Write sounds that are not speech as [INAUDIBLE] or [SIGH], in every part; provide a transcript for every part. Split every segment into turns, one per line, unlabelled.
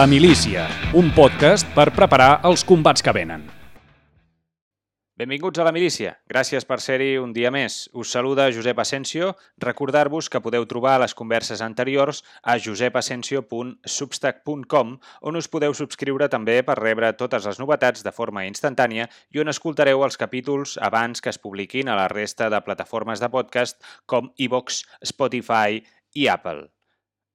La Milícia, un podcast per preparar els combats que venen.
Benvinguts a la milícia. Gràcies per ser-hi un dia més. Us saluda Josep Asensio. Recordar-vos que podeu trobar les converses anteriors a josepasensio.substack.com on us podeu subscriure també per rebre totes les novetats de forma instantània i on escoltareu els capítols abans que es publiquin a la resta de plataformes de podcast com iVox, Spotify i Apple.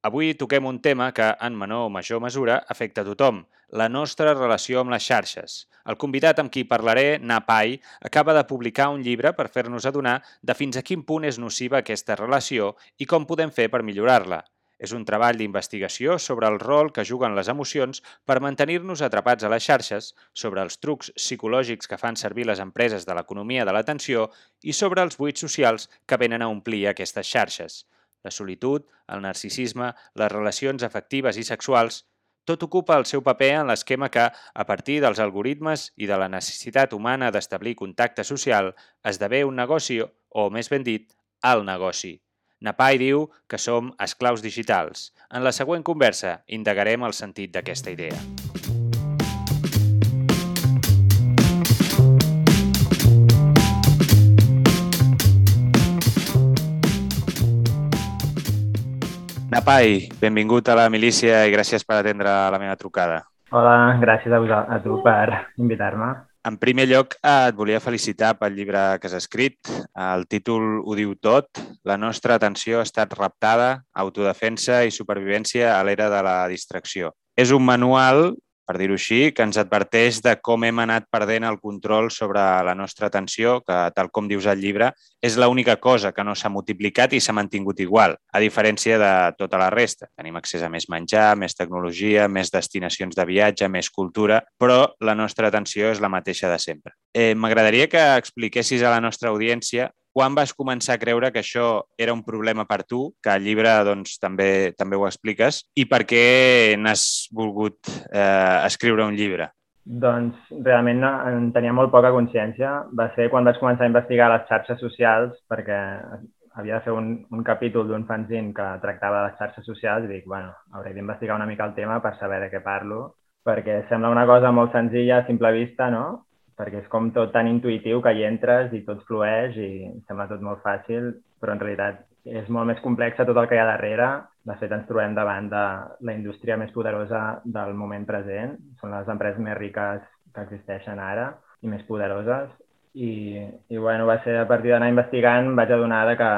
Avui toquem un tema que, en menor o major mesura, afecta a tothom, la nostra relació amb les xarxes. El convidat amb qui parlaré, Napai, acaba de publicar un llibre per fer-nos adonar de fins a quin punt és nociva aquesta relació i com podem fer per millorar-la. És un treball d'investigació sobre el rol que juguen les emocions per mantenir-nos atrapats a les xarxes, sobre els trucs psicològics que fan servir les empreses de l'economia de l'atenció i sobre els buits socials que venen a omplir aquestes xarxes la solitud, el narcisisme, les relacions afectives i sexuals, tot ocupa el seu paper en l'esquema que, a partir dels algoritmes i de la necessitat humana d'establir contacte social, esdevé un negoci, o més ben dit, el negoci. Napai diu que som esclaus digitals. En la següent conversa indagarem el sentit d'aquesta idea. Napai, benvingut a la milícia i gràcies per atendre la meva trucada.
Hola, gràcies a, a tu per invitar-me.
En primer lloc, et volia felicitar pel llibre que has escrit. El títol ho diu tot. La nostra atenció ha estat raptada, autodefensa i supervivència a l'era de la distracció. És un manual per dir-ho així, que ens adverteix de com hem anat perdent el control sobre la nostra atenció, que, tal com dius al llibre, és l'única cosa que no s'ha multiplicat i s'ha mantingut igual, a diferència de tota la resta. Tenim accés a més menjar, més tecnologia, més destinacions de viatge, més cultura, però la nostra atenció és la mateixa de sempre. Eh, M'agradaria que expliquessis a la nostra audiència quan vas començar a creure que això era un problema per tu, que al llibre doncs, també també ho expliques, i per què n'has volgut eh, escriure un llibre?
Doncs realment no, en tenia molt poca consciència. Va ser quan vaig començar a investigar les xarxes socials, perquè havia de fer un, un capítol d'un fanzine que tractava de les xarxes socials i dic, bueno, hauré d'investigar una mica el tema per saber de què parlo, perquè sembla una cosa molt senzilla a simple vista, no? Perquè és com tot tan intuïtiu que hi entres i tot flueix i sembla tot molt fàcil, però en realitat és molt més complex tot el que hi ha darrere. De fet, ens trobem davant de la indústria més poderosa del moment present. Són les empreses més riques que existeixen ara i més poderoses. I, i bueno, va ser a partir d'anar investigant, vaig adonar que,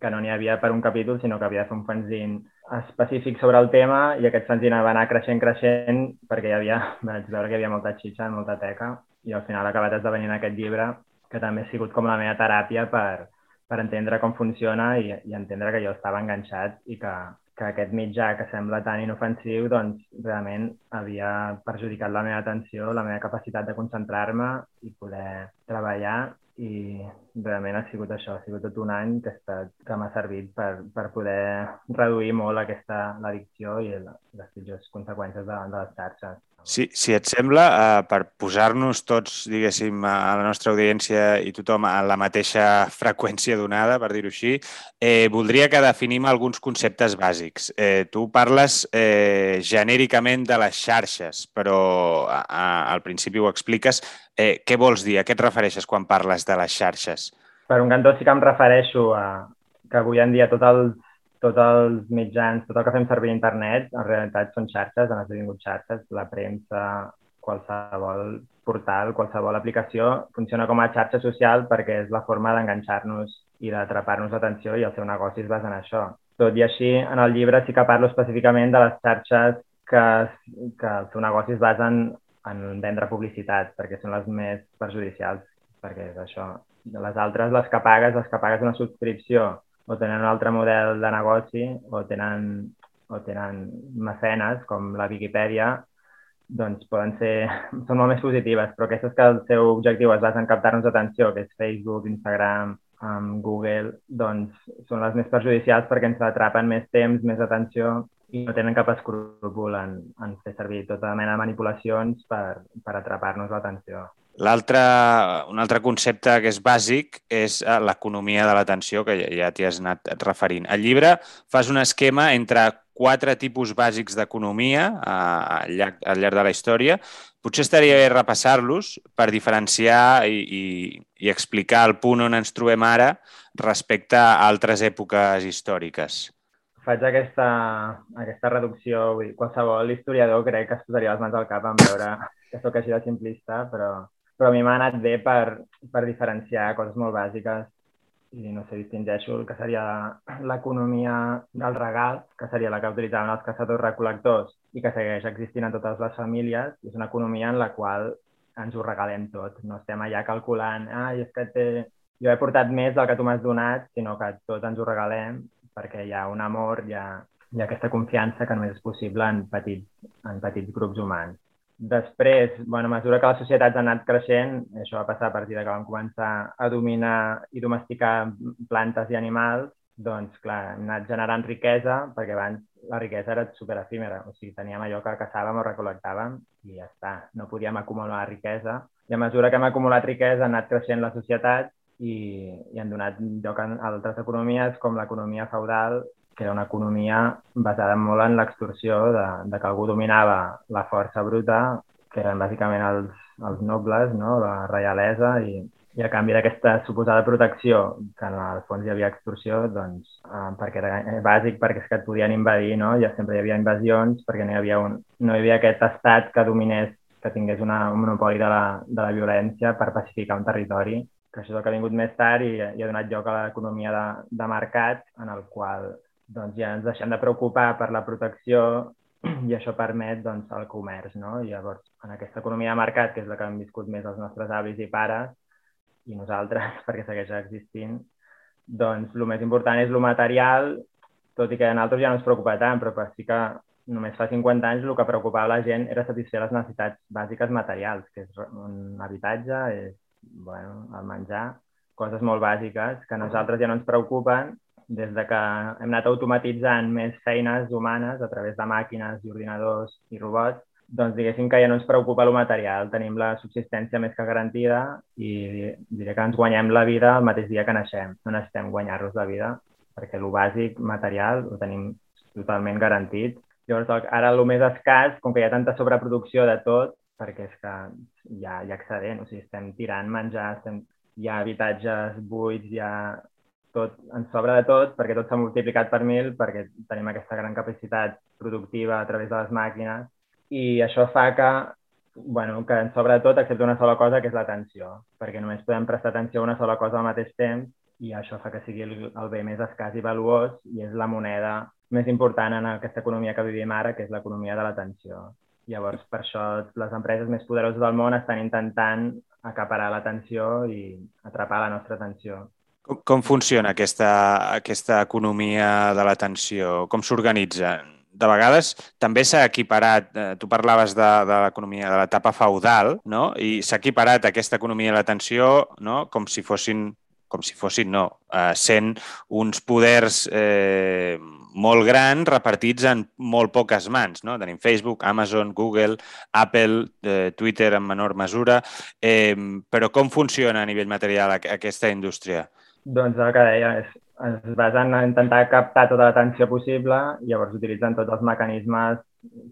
que no n'hi havia per un capítol, sinó que havia de fer un fanzine específic sobre el tema i aquest fanzine va anar creixent, creixent, perquè hi havia, [LAUGHS] vaig veure que hi havia molta xitxa, molta teca, i al final ha acabat esdevenint aquest llibre que també ha sigut com la meva teràpia per, per entendre com funciona i, i entendre que jo estava enganxat i que, que aquest mitjà que sembla tan inofensiu doncs realment havia perjudicat la meva atenció, la meva capacitat de concentrar-me i poder treballar i realment ha sigut això, ha sigut tot un any que, estat, que m'ha servit per, per poder reduir molt aquesta l'addicció i les pitjors conseqüències de, de les xarxes.
Si, si et sembla, eh, per posar-nos tots, diguéssim, a la nostra audiència i tothom a la mateixa [LAUGHS] freqüència donada, per dir-ho així, eh, voldria que definim alguns conceptes bàsics. Eh, tu parles eh, genèricament de les xarxes, però a, a, al principi ho expliques. Eh, què vols dir? A què et refereixes quan parles de les xarxes?
Per un cantó sí que em refereixo a que avui en dia tots els, tots els mitjans, tot el que fem servir a internet, en realitat són xarxes, han esdevingut xarxes, la premsa, qualsevol portal, qualsevol aplicació, funciona com a xarxa social perquè és la forma d'enganxar-nos i d'atrapar-nos l'atenció i el seu negoci es basa en això. Tot i així, en el llibre sí que parlo específicament de les xarxes que, que el seu negoci es basen en vendre publicitat, perquè són les més perjudicials, perquè és això. Les altres, les que pagues, les que pagues una subscripció o tenen un altre model de negoci o tenen, o tenen mecenes, com la Viquipèdia, doncs poden ser, [LAUGHS] són molt més positives, però aquestes que el seu objectiu es basa en captar-nos atenció, que és Facebook, Instagram, um, Google, doncs són les més perjudicials perquè ens atrapen més temps, més atenció i no tenen cap escrúpol en, en fer servir tota mena de manipulacions per, per atrapar-nos l'atenció.
L'altre, un altre concepte que és bàsic és eh, l'economia de l'atenció, que ja t'hi has anat referint. Al llibre fas un esquema entre quatre tipus bàsics d'economia eh, al, al llarg de la història. Potser estaria bé repassar-los per diferenciar i, i, i explicar el punt on ens trobem ara respecte a altres èpoques històriques.
Faig aquesta, aquesta reducció, vull dir, qualsevol historiador crec que es posaria les mans al cap en veure que sóc així de simplista, però però a mi m'ha anat bé per, per diferenciar coses molt bàsiques i no sé, distingeixo el que seria l'economia del regal, que seria la que utilitzaven els caçadors-recol·lectors i que segueix existint en totes les famílies, és una economia en la qual ens ho regalem tot. No estem allà calculant, ah, és que té... jo he portat més del que tu m'has donat, sinó que tot ens ho regalem perquè hi ha un amor, hi ha, hi ha aquesta confiança que només és possible en petits, en petits grups humans. Després, bueno, a mesura que les societats han anat creixent, això va passar a partir de que vam començar a dominar i domesticar plantes i animals, doncs, clar, hem anat generant riquesa, perquè abans la riquesa era super efímera, o sigui, teníem allò que caçàvem o recol·lectàvem i ja està, no podíem acumular riquesa. I a mesura que hem acumulat riquesa, ha anat creixent la societat i, i han donat lloc a altres economies, com l'economia feudal, que era una economia basada molt en l'extorsió de, de que algú dominava la força bruta, que eren bàsicament els, els nobles, no? la reialesa, i, i a canvi d'aquesta suposada protecció, que en el fons hi havia extorsió, doncs, eh, perquè era bàsic, perquè és que et podien invadir, no? ja sempre hi havia invasions, perquè no hi havia, un, no hi havia aquest estat que dominés, que tingués una, un monopoli de la, de la violència per pacificar un territori, que això és el que ha vingut més tard i, i ha donat lloc a l'economia de, de mercat, en el qual doncs ja ens deixem de preocupar per la protecció [CLEARS THROAT] i això permet doncs, el comerç. No? I llavors, en aquesta economia de mercat, que és la que han viscut més els nostres avis i pares, i nosaltres, [LAUGHS] perquè segueix existint, doncs el més important és el material, tot i que a nosaltres ja no ens preocupa tant, però sí que només fa 50 anys el que preocupava la gent era satisfer les necessitats bàsiques materials, que és un habitatge, és bueno, el menjar, coses molt bàsiques que a nosaltres ja no ens preocupen des de que hem anat automatitzant més feines humanes a través de màquines i ordinadors i robots, doncs diguéssim que ja no ens preocupa el material, tenim la subsistència més que garantida i diré que ens guanyem la vida el mateix dia que naixem. No necessitem guanyar-nos la vida perquè el bàsic material ho tenim totalment garantit. Llavors, ara el més escàs, com que hi ha tanta sobreproducció de tot, perquè és que hi ha, hi ha excedent, o sigui, estem tirant menjar, estem, hi ha habitatges buits, hi ha tot, ens sobra de tot perquè tot s'ha multiplicat per mil, perquè tenim aquesta gran capacitat productiva a través de les màquines i això fa que, bueno, que ens sobra de tot excepte una sola cosa, que és l'atenció, perquè només podem prestar atenció a una sola cosa al mateix temps i això fa que sigui el, el bé més escàs i valuós i és la moneda més important en aquesta economia que vivim ara, que és l'economia de l'atenció. Llavors, per això les empreses més poderoses del món estan intentant acaparar l'atenció i atrapar la nostra atenció.
Com, com funciona aquesta, aquesta economia de l'atenció? Com s'organitza? De vegades també s'ha equiparat, eh, tu parlaves de, de l'economia de l'etapa feudal, no? i s'ha equiparat aquesta economia de l'atenció no? com si fossin com si fossin, no, eh, sent uns poders eh, molt grans repartits en molt poques mans. No? Tenim Facebook, Amazon, Google, Apple, eh, Twitter en menor mesura. Eh, però com funciona a nivell material aquesta indústria?
Doncs el que deia, és, es basen en intentar captar tota l'atenció possible i llavors utilitzen tots els mecanismes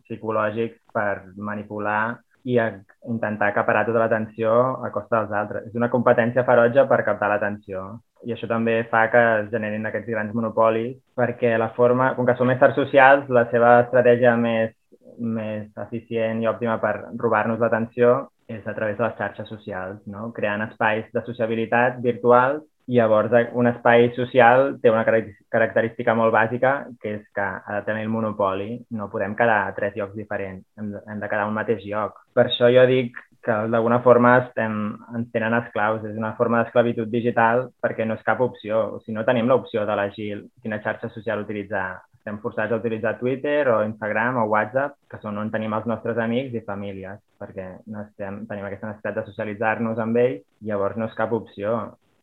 psicològics per manipular i intentar acaparar tota l'atenció a costa dels altres. És una competència ferotge per captar l'atenció. I això també fa que es generin aquests grans monopolis, perquè la forma, com que són éssers socials, la seva estratègia més, més eficient i òptima per robar-nos l'atenció és a través de les xarxes socials, no? creant espais de sociabilitat virtuals Llavors, un espai social té una característica molt bàsica, que és que ha de tenir el monopoli. No podem quedar a tres llocs diferents, hem de, hem de quedar a un mateix lloc. Per això jo dic que d'alguna forma estem, ens tenen esclaus. És una forma d'esclavitud digital perquè no és cap opció. O sigui, no tenim l'opció d'elegir quina xarxa social utilitzar. Estem forçats a utilitzar Twitter o Instagram o WhatsApp, que són on tenim els nostres amics i famílies, perquè no estem, tenim aquesta necessitat de socialitzar-nos amb ells, llavors no és cap opció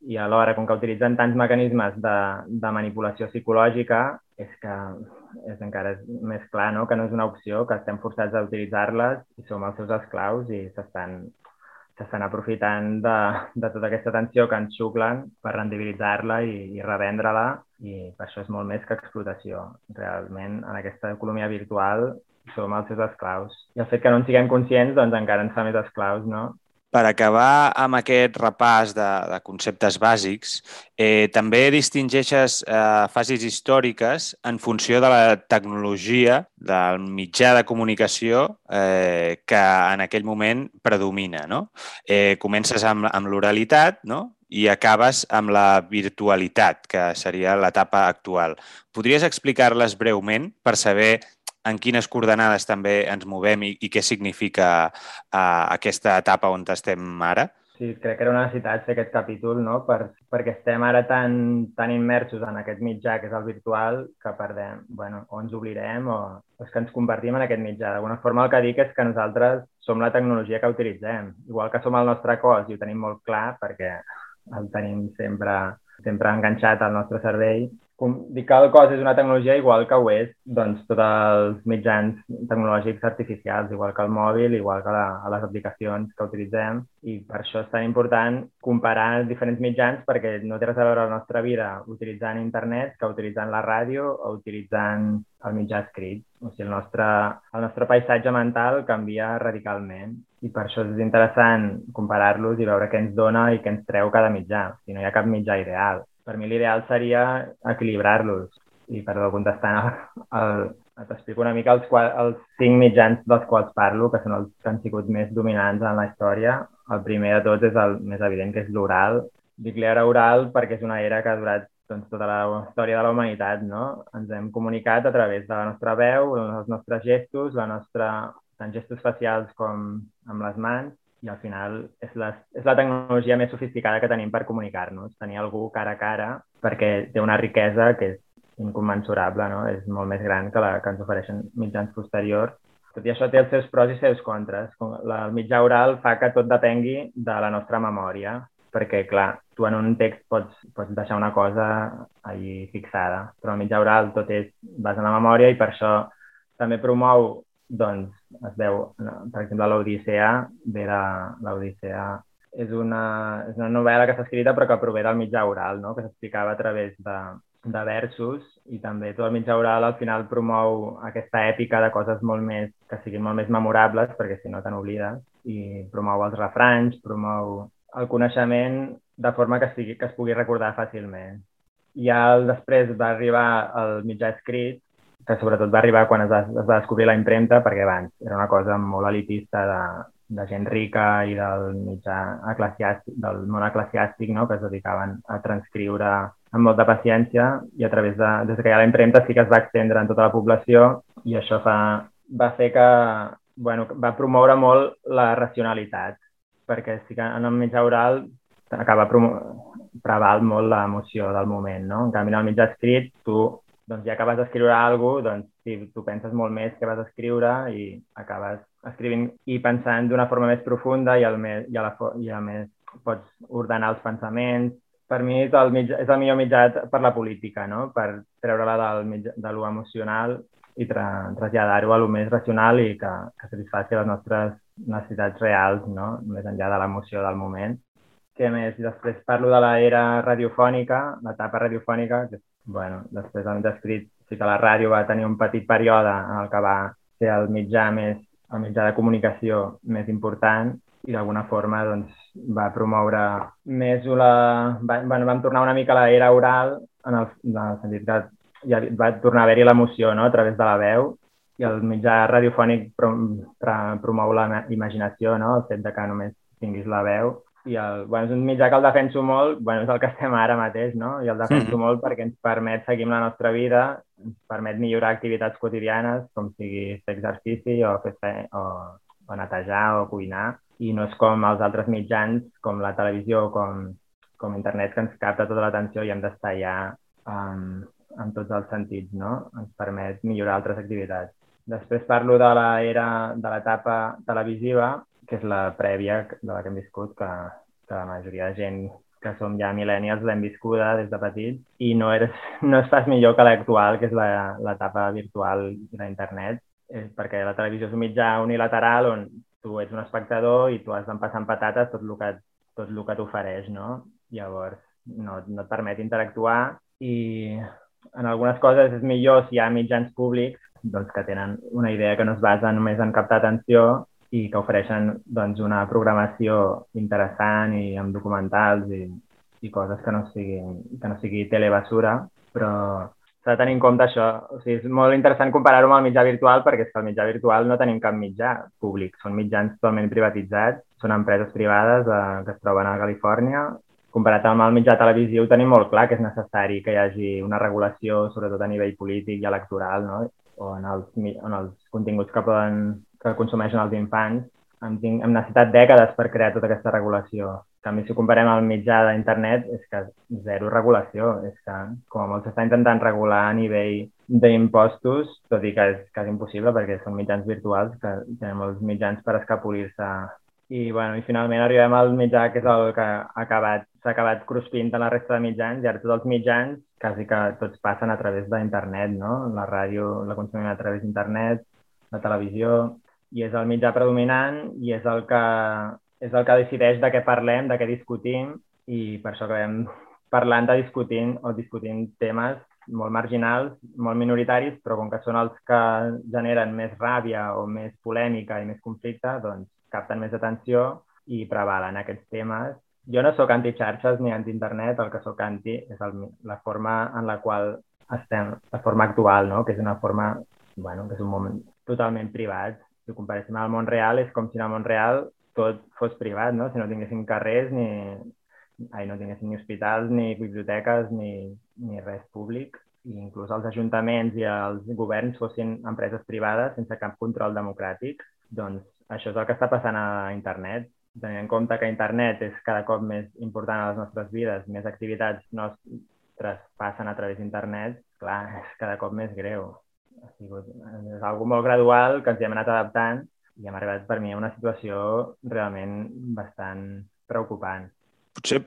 i alhora, com que utilitzen tants mecanismes de, de manipulació psicològica, és que és encara més clar no? que no és una opció, que estem forçats a utilitzar-les i som els seus esclaus i s'estan s'estan aprofitant de, de tota aquesta tensió que ens xuclen per rendibilitzar-la i, i revendre-la i per això és molt més que explotació. Realment, en aquesta economia virtual som els seus esclaus. I el fet que no en siguem conscients doncs encara ens fa més esclaus, no?
Per acabar amb aquest repàs de, de conceptes bàsics, eh, també distingeixes eh, fases històriques en funció de la tecnologia del mitjà de comunicació eh, que en aquell moment predomina. No? Eh, comences amb, amb l'oralitat no? i acabes amb la virtualitat, que seria l'etapa actual. Podries explicar-les breument per saber en quines coordenades també ens movem i, i què significa uh, aquesta etapa on estem ara?
Sí, crec que era una necessitat fer aquest capítol, no? Per, perquè estem ara tan, tan immersos en aquest mitjà que és el virtual que perdem, bueno, o ens oblidem o és que ens convertim en aquest mitjà. D'alguna forma el que dic és que nosaltres som la tecnologia que utilitzem. Igual que som el nostre cos i ho tenim molt clar perquè el tenim sempre, sempre enganxat al nostre cervell, com dic que el cos és una tecnologia igual que ho és doncs, tots els mitjans tecnològics artificials, igual que el mòbil, igual que la, les aplicacions que utilitzem. I per això és tan important comparar els diferents mitjans perquè no té res a veure la nostra vida utilitzant internet que utilitzant la ràdio o utilitzant el mitjà escrit. O sigui, el nostre, el nostre paisatge mental canvia radicalment i per això és interessant comparar-los i veure què ens dona i què ens treu cada mitjà. Sigui, no hi ha cap mitjà ideal per mi l'ideal seria equilibrar-los. I, perdó, contestant, el, t'explico una mica els, els cinc mitjans dels quals parlo, que són els que han sigut més dominants en la història. El primer de tots és el més evident, que és l'oral. Dic l'era oral perquè és una era que ha durat doncs, tota la història de la humanitat, no? Ens hem comunicat a través de la nostra veu, els nostres gestos, la nostra, tant gestos facials com amb les mans, i al final és la, és la tecnologia més sofisticada que tenim per comunicar-nos. Tenir algú cara a cara perquè té una riquesa que és incommensurable, no? és molt més gran que la que ens ofereixen mitjans posteriors. Tot i això té els seus pros i seus contres. El mitjà oral fa que tot depengui de la nostra memòria, perquè, clar, tu en un text pots, pots deixar una cosa allí fixada, però el mitjà oral tot és base en la memòria i per això també promou doncs es veu, per exemple, l'Odissea ve de l'Odissea és una, és una novel·la que està escrita però que prové del mitjà oral, no? que s'explicava a través de, de versos i també tot el mitjà oral al final promou aquesta èpica de coses molt més, que siguin molt més memorables perquè si no te n'oblides i promou els refranys, promou el coneixement de forma que, sigui, que es pugui recordar fàcilment. I després va arribar el mitjà escrit que sobretot va arribar quan es va, es va descobrir la impremta, perquè abans era una cosa molt elitista de, de gent rica i del mitjà eclesiàstic, del món eclesiàstic, no? que es dedicaven a transcriure amb molta paciència i a través de, des que hi ha la impremta sí que es va extendre en tota la població i això fa, va fer que, bueno, va promoure molt la racionalitat, perquè sí que en el mitjà oral acaba preval molt l'emoció del moment, no? En canvi, en el mitjà escrit, tu doncs ja acabes d'escriure alguna cosa, doncs si tu penses molt més que vas escriure i acabes escrivint i pensant d'una forma més profunda i, el més, i, a la, i a més pots ordenar els pensaments. Per mi és el, mitjà, és el millor mitjà per la política, no? per treure-la del mitjà, de lo emocional i tra traslladar-ho a lo més racional i que, que satisfaci les nostres necessitats reals, no? més enllà de l'emoció del moment. Què més? Després parlo de l'era radiofònica, l'etapa radiofònica, que bueno, després hem descrit sí que la ràdio va tenir un petit període en el que va ser el mitjà més el mitjà de comunicació més important i d'alguna forma doncs, va promoure més la... Va, bueno, vam tornar una mica a l'era oral en el, en el sentit que ja va tornar a haver-hi l'emoció no? a través de la veu i el mitjà radiofònic promou la imaginació, no? el fet de que només tinguis la veu i el, bueno, és un mitjà que el defenso molt, bueno, és el que estem ara mateix, no? I el defenso mm molt perquè ens permet seguir amb la nostra vida, ens permet millorar activitats quotidianes, com sigui fer exercici o, fer fe, o, o netejar o cuinar, i no és com els altres mitjans, com la televisió o com, com internet, que ens capta tota l'atenció i hem d'estar ja um, en tots els sentits, no? Ens permet millorar altres activitats. Després parlo de l'era de l'etapa televisiva, que és la prèvia de la que hem viscut, que, que la majoria de gent que som ja millennials, l'hem viscuda des de petit i no, eres, [LAUGHS] no estàs millor que l'actual, que és l'etapa virtual d'internet, eh, perquè la televisió és un mitjà unilateral on tu ets un espectador i tu has d'empassar en patates tot el que, tot el que t'ofereix, no? Llavors, no, no et permet interactuar i en algunes coses és millor si hi ha mitjans públics doncs, que tenen una idea que no es basa només en captar atenció i que ofereixen doncs, una programació interessant i amb documentals i, i coses que no, siguin, que no sigui telebasura, però s'ha de tenir en compte això. O sigui, és molt interessant comparar-ho amb el mitjà virtual perquè és que el mitjà virtual no tenim cap mitjà públic, són mitjans totalment privatitzats, són empreses privades eh, que es troben a Califòrnia. Comparat amb el mitjà televisiu tenim molt clar que és necessari que hi hagi una regulació, sobretot a nivell polític i electoral, no? o en els, en els continguts que poden que consumeixen els infants, hem, hem necessitat dècades per crear tota aquesta regulació. En canvi, si comparem el mitjà d'internet, és que zero regulació. És que, com a molt, s'està intentant regular a nivell d'impostos, tot i que és quasi impossible perquè són mitjans virtuals, que tenen molts mitjans per escapolir-se. I, bueno, i finalment arribem al mitjà que és el que ha acabat, s'ha acabat cruspint en la resta de mitjans i ara tots els mitjans quasi que tots passen a través d'internet, no? La ràdio la consumim a través d'internet, la televisió, i és el mitjà predominant i és el que, és el que decideix de què parlem, de què discutim i per això acabem [LAUGHS] parlant de discutint o discutint temes molt marginals, molt minoritaris, però com que són els que generen més ràbia o més polèmica i més conflicte, doncs capten més atenció i prevalen aquests temes. Jo no sóc anti-xarxes ni anti-internet, el que sóc anti és el, la forma en la qual estem, la forma actual, no? que és una forma, bueno, que és un moment totalment privat, si ho comparéssim al món real, és com si al món real tot fos privat, no? Si no tinguéssim carrers, ni, ai, no tinguéssim ni hospitals, ni biblioteques, ni, ni res públic. I inclús els ajuntaments i els governs fossin empreses privades sense cap control democràtic. Doncs això és el que està passant a internet. Tenint en compte que internet és cada cop més important a les nostres vides, més activitats nostres passen a través d'internet, clar, és cada cop més greu ha sigut és algo molt gradual que ens hi hem anat adaptant i hem arribat per mi a una situació realment bastant preocupant.
Potser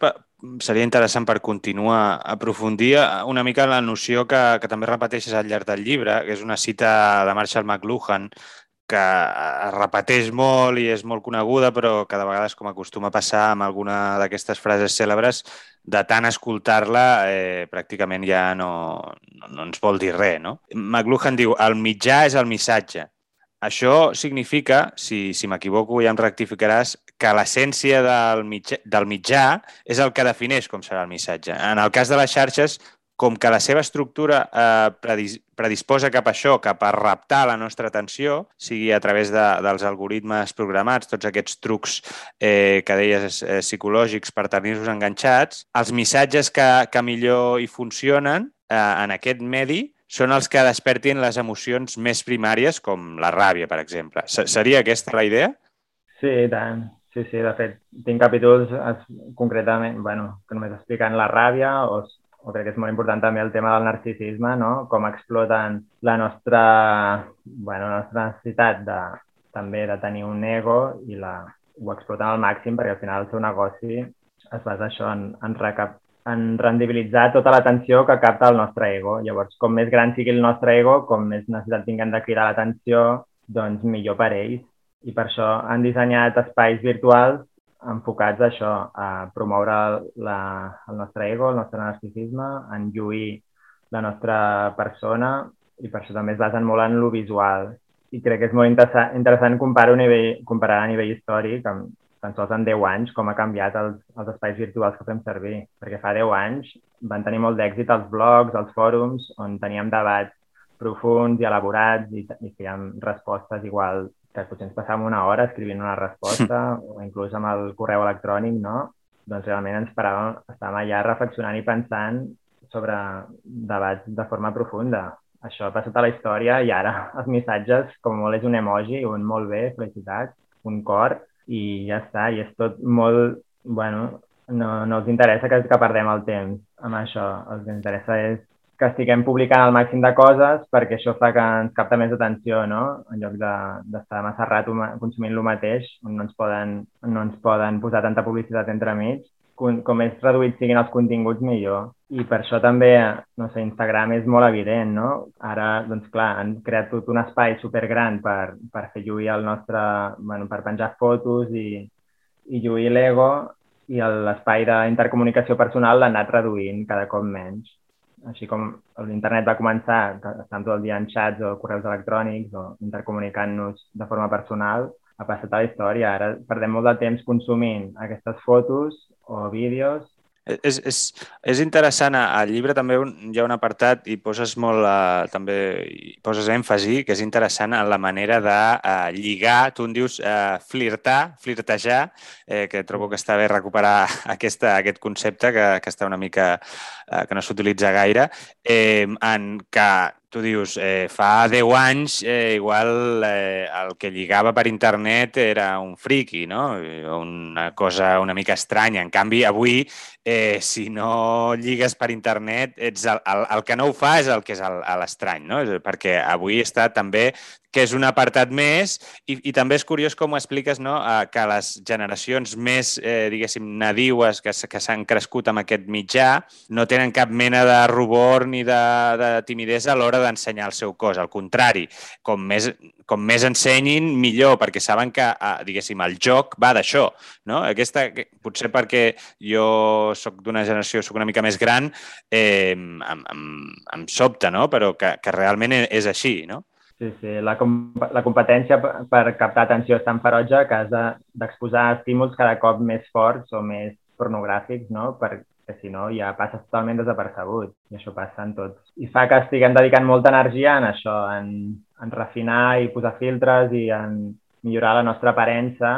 seria interessant per continuar aprofundir una mica la noció que, que també repeteixes al llarg del llibre, que és una cita de Marshall McLuhan, que es repeteix molt i és molt coneguda, però que de vegades, com acostuma a passar amb alguna d'aquestes frases cèlebres, de tant escoltar-la eh, pràcticament ja no, no, no ens vol dir res. No? McLuhan diu, el mitjà és el missatge. Això significa, si, si m'equivoco ja em rectificaràs, que l'essència del, mitjà, del mitjà és el que defineix com serà el missatge. En el cas de les xarxes, com que la seva estructura eh, predisposa cap a això, cap a raptar la nostra atenció, sigui a través de, dels algoritmes programats, tots aquests trucs eh, que deies eh, psicològics per tenir-nos enganxats, els missatges que, que millor hi funcionen eh, en aquest medi són els que despertin les emocions més primàries, com la ràbia, per exemple. Seria aquesta la idea?
Sí, tant. Sí, sí, de fet, tinc capítols concretament, bueno, que només expliquen la ràbia o o crec que és molt important també el tema del narcisisme, no? com exploten la nostra, bueno, la nostra necessitat de, també de tenir un ego i la, ho exploten al màxim perquè al final el seu negoci es basa això en, en, recap, en rendibilitzar tota l'atenció que capta el nostre ego. Llavors, com més gran sigui el nostre ego, com més necessitat tinguem de cridar l'atenció, doncs millor per ells. I per això han dissenyat espais virtuals enfocats a això, a promoure la, el nostre ego, el nostre narcisisme, en lluir la nostra persona i per això també es basen molt en lo visual. I crec que és molt interessant, interessant comparar, a nivell, comparar a nivell històric, amb, tan sols en 10 anys, com ha canviat els, els espais virtuals que fem servir. Perquè fa 10 anys van tenir molt d'èxit els blogs, els fòrums, on teníem debats profuns i elaborats i, i fèiem respostes igual que potser ens passàvem una hora escrivint una resposta [LAUGHS] o inclús amb el correu electrònic, no? Doncs realment ens paràvem, estàvem allà reflexionant i pensant sobre debats de forma profunda. Això ha passat a la història i ara [LAUGHS] els missatges, com molt és un emoji, un molt bé, felicitats, un cor, i ja està, i és tot molt, bueno, no, no els interessa que, que perdem el temps amb això. El que interessa és que estiguem publicant el màxim de coses perquè això fa que ens capta més atenció, no? En lloc d'estar de, massa rato consumint el mateix, no ens, poden, no ens poden posar tanta publicitat entre mig, com més reduïts siguin els continguts, millor. I per això també, no sé, Instagram és molt evident, no? Ara, doncs clar, han creat tot un espai supergran per, per fer lluir el nostre... Bueno, per penjar fotos i, i lluir l'ego i l'espai d'intercomunicació personal l'ha anat reduint cada cop menys. Així com l'internet va començar, estant tot el dia en xats o correus electrònics o intercomunicant-nos de forma personal, ha passat a la història. Ara perdem molt de temps consumint aquestes fotos o vídeos.
És, és, és interessant, al llibre també hi ha un apartat i poses molt, uh, també poses èmfasi, que és interessant en la manera de uh, lligar, tu en dius uh, flirtar, flirtejar, eh, que trobo que està bé recuperar aquesta, aquest concepte que, que està una mica, uh, que no s'utilitza gaire, eh, en que tu dius, eh, fa 10 anys eh, igual eh, el que lligava per internet era un friki, no? Una cosa una mica estranya. En canvi, avui, eh, si no lligues per internet, ets el, el, el que no ho fa és el que és l'estrany, no? Perquè avui està també que és un apartat més i, i també és curiós com ho expliques no? Que les generacions més, eh, diguéssim, nadiues que, que s'han crescut amb aquest mitjà no tenen cap mena de rubor ni de, de timidesa a l'hora d'ensenyar el seu cos. Al contrari, com més, com més ensenyin, millor, perquè saben que, eh, diguéssim, el joc va d'això. No? Aquesta, potser perquè jo sóc d'una generació, sóc una mica més gran, eh, em, em, em sobta, no? però que, que realment e, és així, no?
Sí, sí. La, com la competència per captar atenció és tan ferotge que has d'exposar de, estímuls cada cop més forts o més pornogràfics, no? perquè si no ja passes totalment desapercebut i això passa en tots. I fa que estiguem dedicant molta energia en això, en, en refinar i posar filtres i en millorar la nostra aparença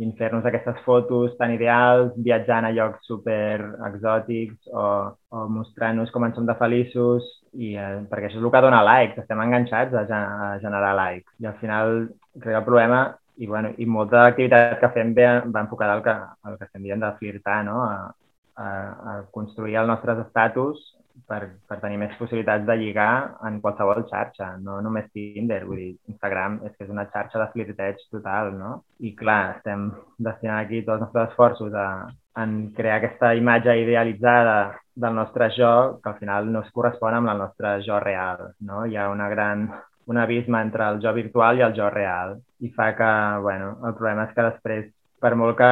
i fer-nos aquestes fotos tan ideals, viatjant a llocs super exòtics o, o mostrant-nos com en som de feliços, i, eh, perquè això és el que dona likes, estem enganxats a, a generar likes. I al final crec que el problema, i, bueno, i molta de l'activitat que fem ve, va enfocada al que, al que estem dient de flirtar, no? a, a, a construir els nostres estatus per, per tenir més possibilitats de lligar en qualsevol xarxa, no només Tinder, vull dir, Instagram és que és una xarxa de flirteig total, no? I clar, estem destinant aquí tots els nostres esforços a, en crear aquesta imatge idealitzada del nostre jo que al final no es correspon amb el nostre jo real, no? Hi ha una gran, un abisme entre el jo virtual i el jo real i fa que, bueno, el problema és que després per molt que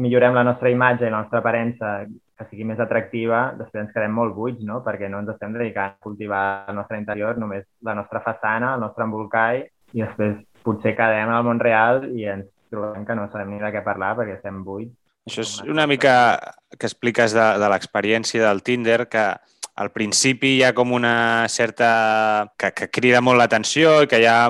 millorem la nostra imatge i la nostra aparença que sigui més atractiva, després ens quedem molt buits, no? perquè no ens estem dedicant a cultivar el nostre interior, només la nostra façana, el nostre embolcall, i després potser quedem al món real i ens trobem que no sabem ni de què parlar perquè estem buits.
Això és una mica que expliques de, de l'experiència del Tinder, que al principi hi ha com una certa... que, que crida molt l'atenció i que hi ha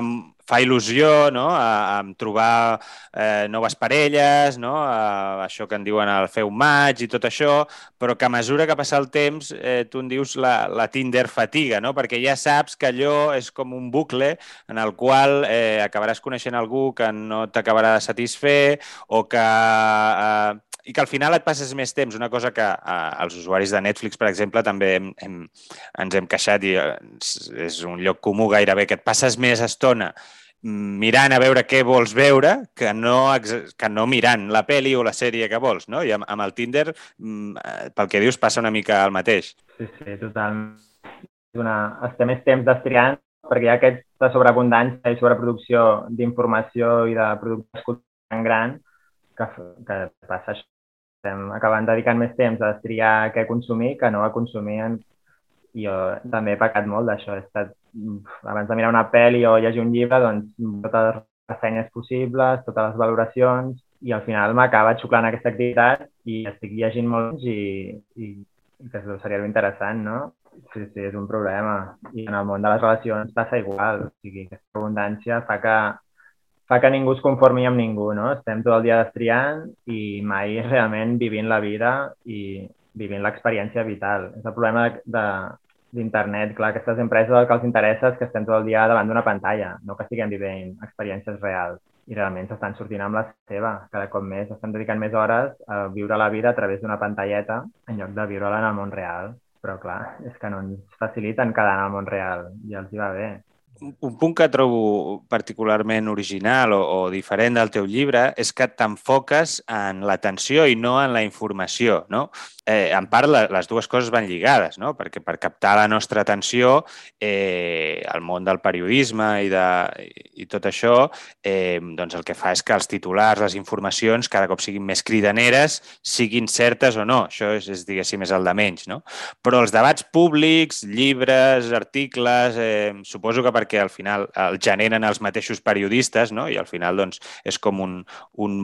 fa il·lusió no? a, a trobar eh, noves parelles, no? a, això que en diuen el fer un maig i tot això, però que a mesura que passa el temps eh, tu en dius la, la Tinder fatiga, no? perquè ja saps que allò és com un bucle en el qual eh, acabaràs coneixent algú que no t'acabarà de satisfer o que... Eh, i que al final et passes més temps, una cosa que eh, els usuaris de Netflix, per exemple, també hem, hem, ens hem queixat i eh, és un lloc comú gairebé, que et passes més estona mirant a veure què vols veure que no, que no mirant la peli o la sèrie que vols, no? I amb, amb el Tinder, mm, eh, pel que dius, passa una mica el mateix.
Sí, sí, totalment. Una... Estem més temps destriant perquè hi ha aquesta sobreabundància i sobreproducció d'informació i de productes tan gran que, que passa això. Estem acabant dedicant més temps a destriar què consumir que no a consumir en jo també he pecat molt d'això. He estat, abans de mirar una pel·li o llegir un llibre, doncs, totes les ressenyes possibles, totes les valoracions, i al final m'acaba xuclant aquesta activitat i estic llegint molt i, i, i que seria interessant, no? Sí, sí, és un problema. I en el món de les relacions passa igual. O sigui, aquesta abundància fa que, fa que ningú es conformi amb ningú, no? Estem tot el dia destriant i mai [LAUGHS] realment vivint la vida i, vivint l'experiència vital. És el problema d'internet. Clar, aquestes empreses el que els interessa és que estem tot el dia davant d'una pantalla, no que estiguem vivint experiències reals. I realment s'estan sortint amb la seva. Cada cop més estan dedicant més hores a viure la vida a través d'una pantalleta en lloc de viure-la en el món real. Però clar, és que no ens faciliten quedar en el món real i els hi va bé.
Un punt que trobo particularment original o, o diferent del teu llibre és que t'enfoques en l'atenció i no en la informació, no? Eh, en part, les dues coses van lligades, no? Perquè per captar la nostra atenció, eh, el món del periodisme i, de, i tot això, eh, doncs el que fa és que els titulars, les informacions, cada cop siguin més cridaneres, siguin certes o no. Això és, és diguéssim, és el de menys, no? Però els debats públics, llibres, articles, eh, suposo que perquè al final el generen els mateixos periodistes, no? i al final doncs, és com un, un,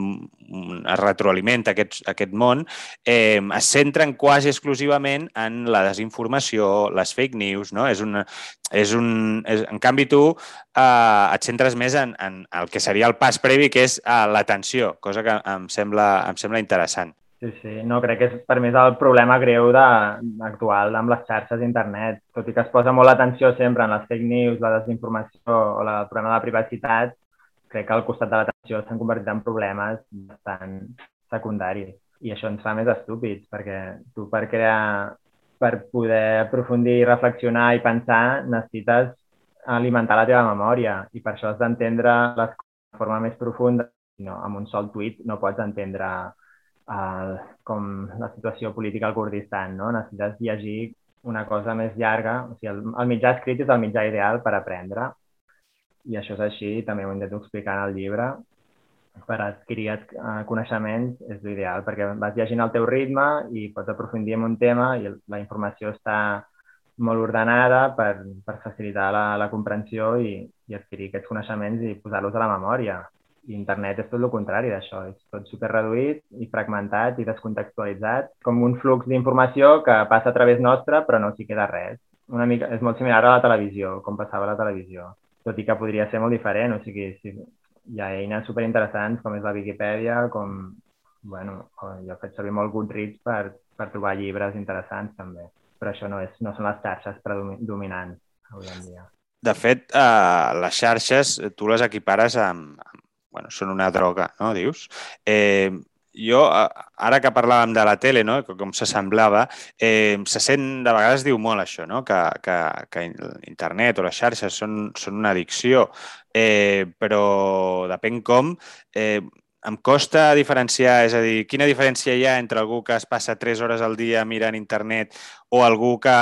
un retroalimenta aquest, aquest món, eh, es centren quasi exclusivament en la desinformació, les fake news, no? És una, és un, és, en canvi tu eh, et centres més en, en el que seria el pas previ, que és eh, l'atenció, cosa que em sembla, em sembla interessant.
Sí, sí. No, crec que és, per mi és el problema greu de, actual amb les xarxes d'internet. Tot i que es posa molt l'atenció sempre en les fake news, la desinformació o la, el problema de la privacitat, crec que al costat de l'atenció s'han convertit en problemes bastant secundaris. I això ens fa més estúpids, perquè tu per crear, per poder aprofundir, reflexionar i pensar, necessites alimentar la teva memòria i per això has d'entendre les coses de forma més profunda. No, amb un sol tuit no pots entendre el, com la situació política al Kurdistan, no? Necessites llegir una cosa més llarga, o sigui, el, el mitjà escrit és el mitjà ideal per aprendre i això és així, també ho intento explicar en el llibre, per adquirir eh, coneixements és l'ideal, perquè vas llegint al teu ritme i pots aprofundir en un tema i la informació està molt ordenada per, per facilitar la, la comprensió i, i adquirir aquests coneixements i posar-los a la memòria. I internet és tot el contrari d'això, és tot super reduït i fragmentat i descontextualitzat, com un flux d'informació que passa a través nostre però no s'hi queda res. Una mica, és molt similar a la televisió, com passava a la televisió, tot i que podria ser molt diferent, o sigui, si, hi ha eines superinteressants com és la Viquipèdia, com, bueno, jo faig servir molt Goodreads per, per trobar llibres interessants també, però això no, és, no són les xarxes predominants avui en dia.
De fet, eh, les xarxes tu les equipares amb, bueno, són una droga, no, dius? Eh, jo, ara que parlàvem de la tele, no? com s'assemblava, eh, se sent, de vegades diu molt això, no? que, que, que internet o les xarxes són, són una addicció, eh, però depèn com, eh, em costa diferenciar, és a dir, quina diferència hi ha entre algú que es passa 3 hores al dia mirant internet o algú que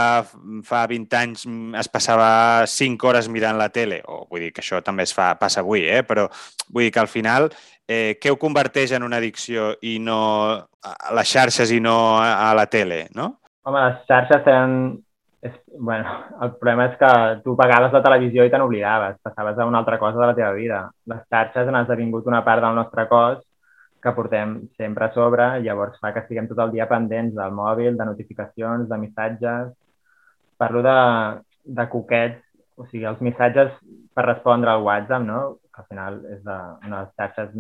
fa 20 anys es passava 5 hores mirant la tele? O vull dir que això també es fa, passa avui, eh? però vull dir que al final eh, què ho converteix en una addicció i no a les xarxes i no a, a la tele, no?
Home, les xarxes tenen és, bueno, el problema és que tu pagaves la televisió i te n'oblidaves, passaves a una altra cosa de la teva vida. Les xarxes han esdevingut una part del nostre cos que portem sempre a sobre, llavors fa que estiguem tot el dia pendents del mòbil, de notificacions, de missatges. Parlo de, de coquets, o sigui, els missatges per respondre al WhatsApp, no? que al final és de, una de les xarxes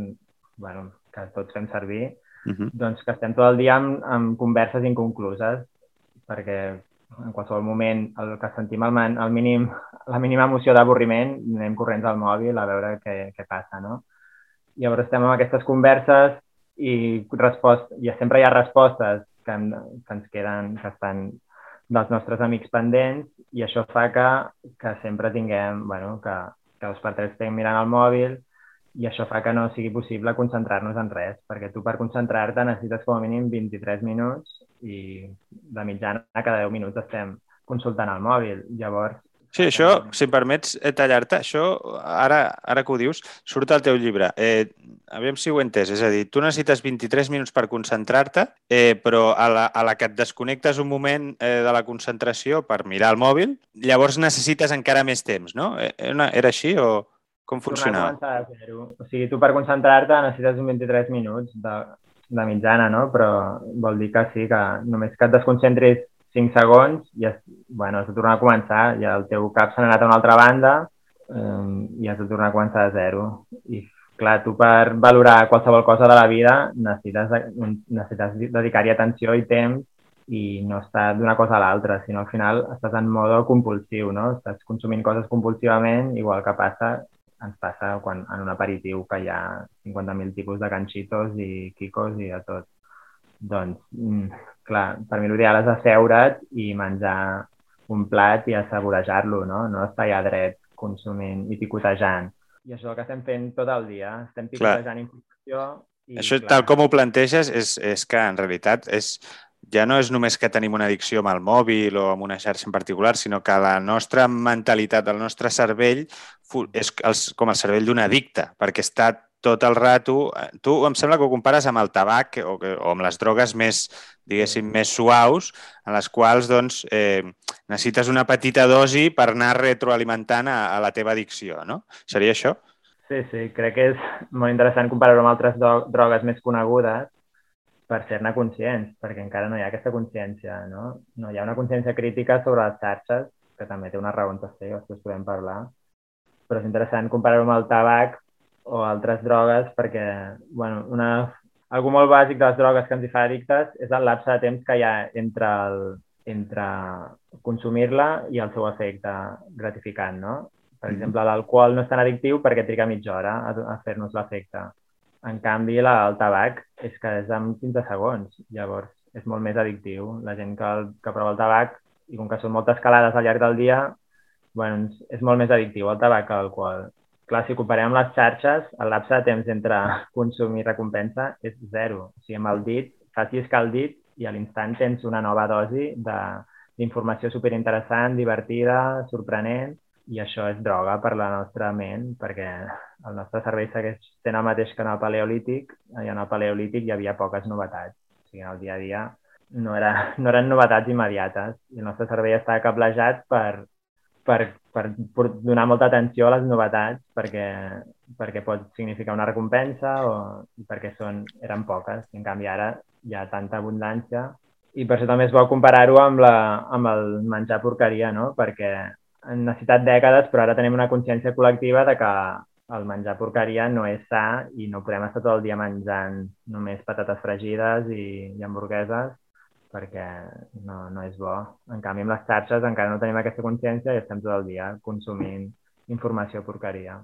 bueno, que tots fem servir, uh -huh. doncs que estem tot el dia amb, amb converses inconcluses, perquè en qualsevol moment el que sentim el, el mínim, [LAUGHS] la mínima emoció d'avorriment, anem corrents al mòbil a veure què, què passa, no? Llavors estem amb aquestes converses i, respost, i sempre hi ha respostes que, que ens queden, que estan dels nostres amics pendents i això fa que, que sempre tinguem, bueno, que, que dos per tres estem mirant el mòbil i això fa que no sigui possible concentrar-nos en res, perquè tu per concentrar-te necessites com a mínim 23 minuts i de mitjana cada 10 minuts estem consultant el mòbil. Llavors...
Sí, això, si em permets eh, tallar-te, això, ara, ara que ho dius, surt al teu llibre. Eh, aviam si ho he entès. És a dir, tu necessites 23 minuts per concentrar-te, eh, però a la, a la que et desconnectes un moment eh, de la concentració per mirar el mòbil, llavors necessites encara més temps, no? Eh, era, era així o com funcionava?
O sigui, tu per concentrar-te necessites uns 23 minuts de, de mitjana, no? Però vol dir que sí, que només que et desconcentris 5 segons i has, bueno, has de tornar a començar, ja el teu cap s'ha anat a una altra banda eh, i has de tornar a començar de zero. I clar, tu per valorar qualsevol cosa de la vida necessites, necessites dedicar-hi atenció i temps i no està d'una cosa a l'altra, sinó al final estàs en modo compulsiu, no? Estàs consumint coses compulsivament, igual que passa ens passa quan, en un aperitiu que hi ha 50.000 tipus de canxitos i quicos i de tot. Doncs, mm, clar, per mi l'ideal és asseure't i menjar un plat i assaborejar-lo, no? No estar allà dret consumint i picotejant. I això és el que estem fent tot el dia. Estem picotejant clar. informació
i, Això, clar, tal com ho planteges, és, és que en realitat és, ja no és només que tenim una addicció amb el mòbil o amb una xarxa en particular, sinó que la nostra mentalitat, el nostre cervell és com el cervell d'un addicte, perquè està tot el rato... Eh, tu em sembla que ho compares amb el tabac o, o amb les drogues més, diguéssim, més suaus, en les quals doncs, eh, necessites una petita dosi per anar retroalimentant a, a la teva addicció, no? Seria això?
Sí, sí, crec que és molt interessant comparar-ho amb altres drogues més conegudes per ser-ne conscients, perquè encara no hi ha aquesta consciència, no? No hi ha una consciència crítica sobre les xarxes, que també té una raó de ser, després podem parlar, però és interessant comparar-ho amb el tabac o altres drogues perquè, bueno, una, algú molt bàsic de les drogues que ens hi fa addictes és el lapse de temps que hi ha entre, el, entre consumir-la i el seu efecte gratificant, no? Per mm-hmm. exemple, l'alcohol no és tan addictiu perquè triga mitja hora a, a fer-nos l'efecte. En canvi, la, el tabac és que és en 15 segons, llavors és molt més addictiu. La gent que, que prova el tabac, i com que són moltes calades al llarg del dia, bueno, és molt més addictiu el tabac que l'alcohol. Clar, si comparem les xarxes, el lapse de temps entre [LAUGHS] consum i recompensa és zero. O sigui, amb el dit, fas lliscar el dit i a l'instant tens una nova dosi d'informació superinteressant, divertida, sorprenent, i això és droga per la nostra ment, perquè el nostre cervell segueix sent el mateix que en el paleolític, i en el paleolític hi havia poques novetats. O sigui, en el dia a dia no, era, no eren novetats immediates, i el nostre cervell estava cablejat per, per, per, per donar molta atenció a les novetats, perquè, perquè pot significar una recompensa o perquè són, eren poques. I en canvi ara hi ha tanta abundància i per això també és bo comparar-ho amb, la, amb el menjar porqueria, no? Perquè han necessitat dècades, però ara tenim una consciència col·lectiva de que el menjar porqueria no és sa i no podem estar tot el dia menjant només patates fregides i, i hamburgueses perquè no, no és bo. En canvi, amb les xarxes encara no tenim aquesta consciència i estem tot el dia consumint informació porqueria.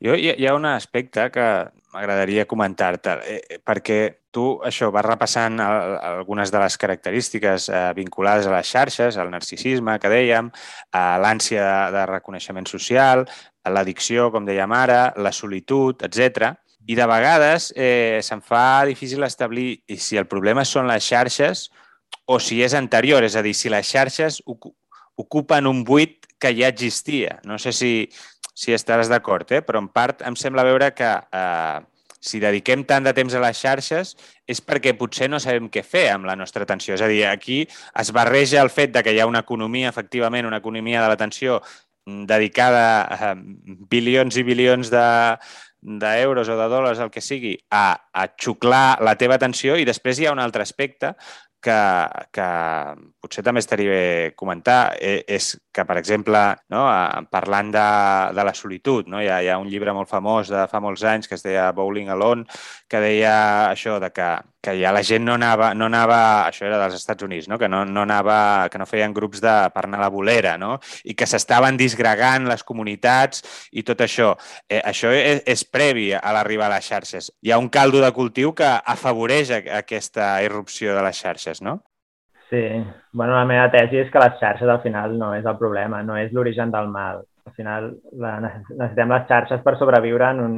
Jo, hi, hi ha un aspecte que m'agradaria comentar-te, eh, eh, perquè tu això vas repassant el, algunes de les característiques eh, vinculades a les xarxes, al narcisisme que dèiem, a l'ànsia de, de reconeixement social, a l'addicció, com dèiem ara, la solitud, etc. I de vegades eh, se'n fa difícil establir si el problema són les xarxes o si és anterior, és a dir, si les xarxes ocupen un buit que ja existia. No sé si, si estaràs d'acord, eh? però en part em sembla veure que eh, si dediquem tant de temps a les xarxes és perquè potser no sabem què fer amb la nostra atenció. És a dir, aquí es barreja el fet de que hi ha una economia, efectivament, una economia de l'atenció mm, dedicada a bilions i bilions de, d'euros o de dòlars, el que sigui, a, a xuclar la teva atenció i després hi ha un altre aspecte que, que potser també estaria bé comentar eh, és que, per exemple, no, parlant de, de la solitud, no, hi, ha, hi ha un llibre molt famós de fa molts anys que es deia Bowling Alone, que deia això de que que ja la gent no anava, no anava, això era dels Estats Units, no? que no, no anava, que no feien grups de, per anar a la bolera, no? i que s'estaven disgregant les comunitats i tot això. Eh, això és, és previ a l'arribar a les xarxes. Hi ha un caldo de cultiu que afavoreix aquesta irrupció de les xarxes, no?
Sí, bueno, la meva tesi és que les xarxes al final no és el problema, no és l'origen del mal. Al final la, necessitem les xarxes per sobreviure en un,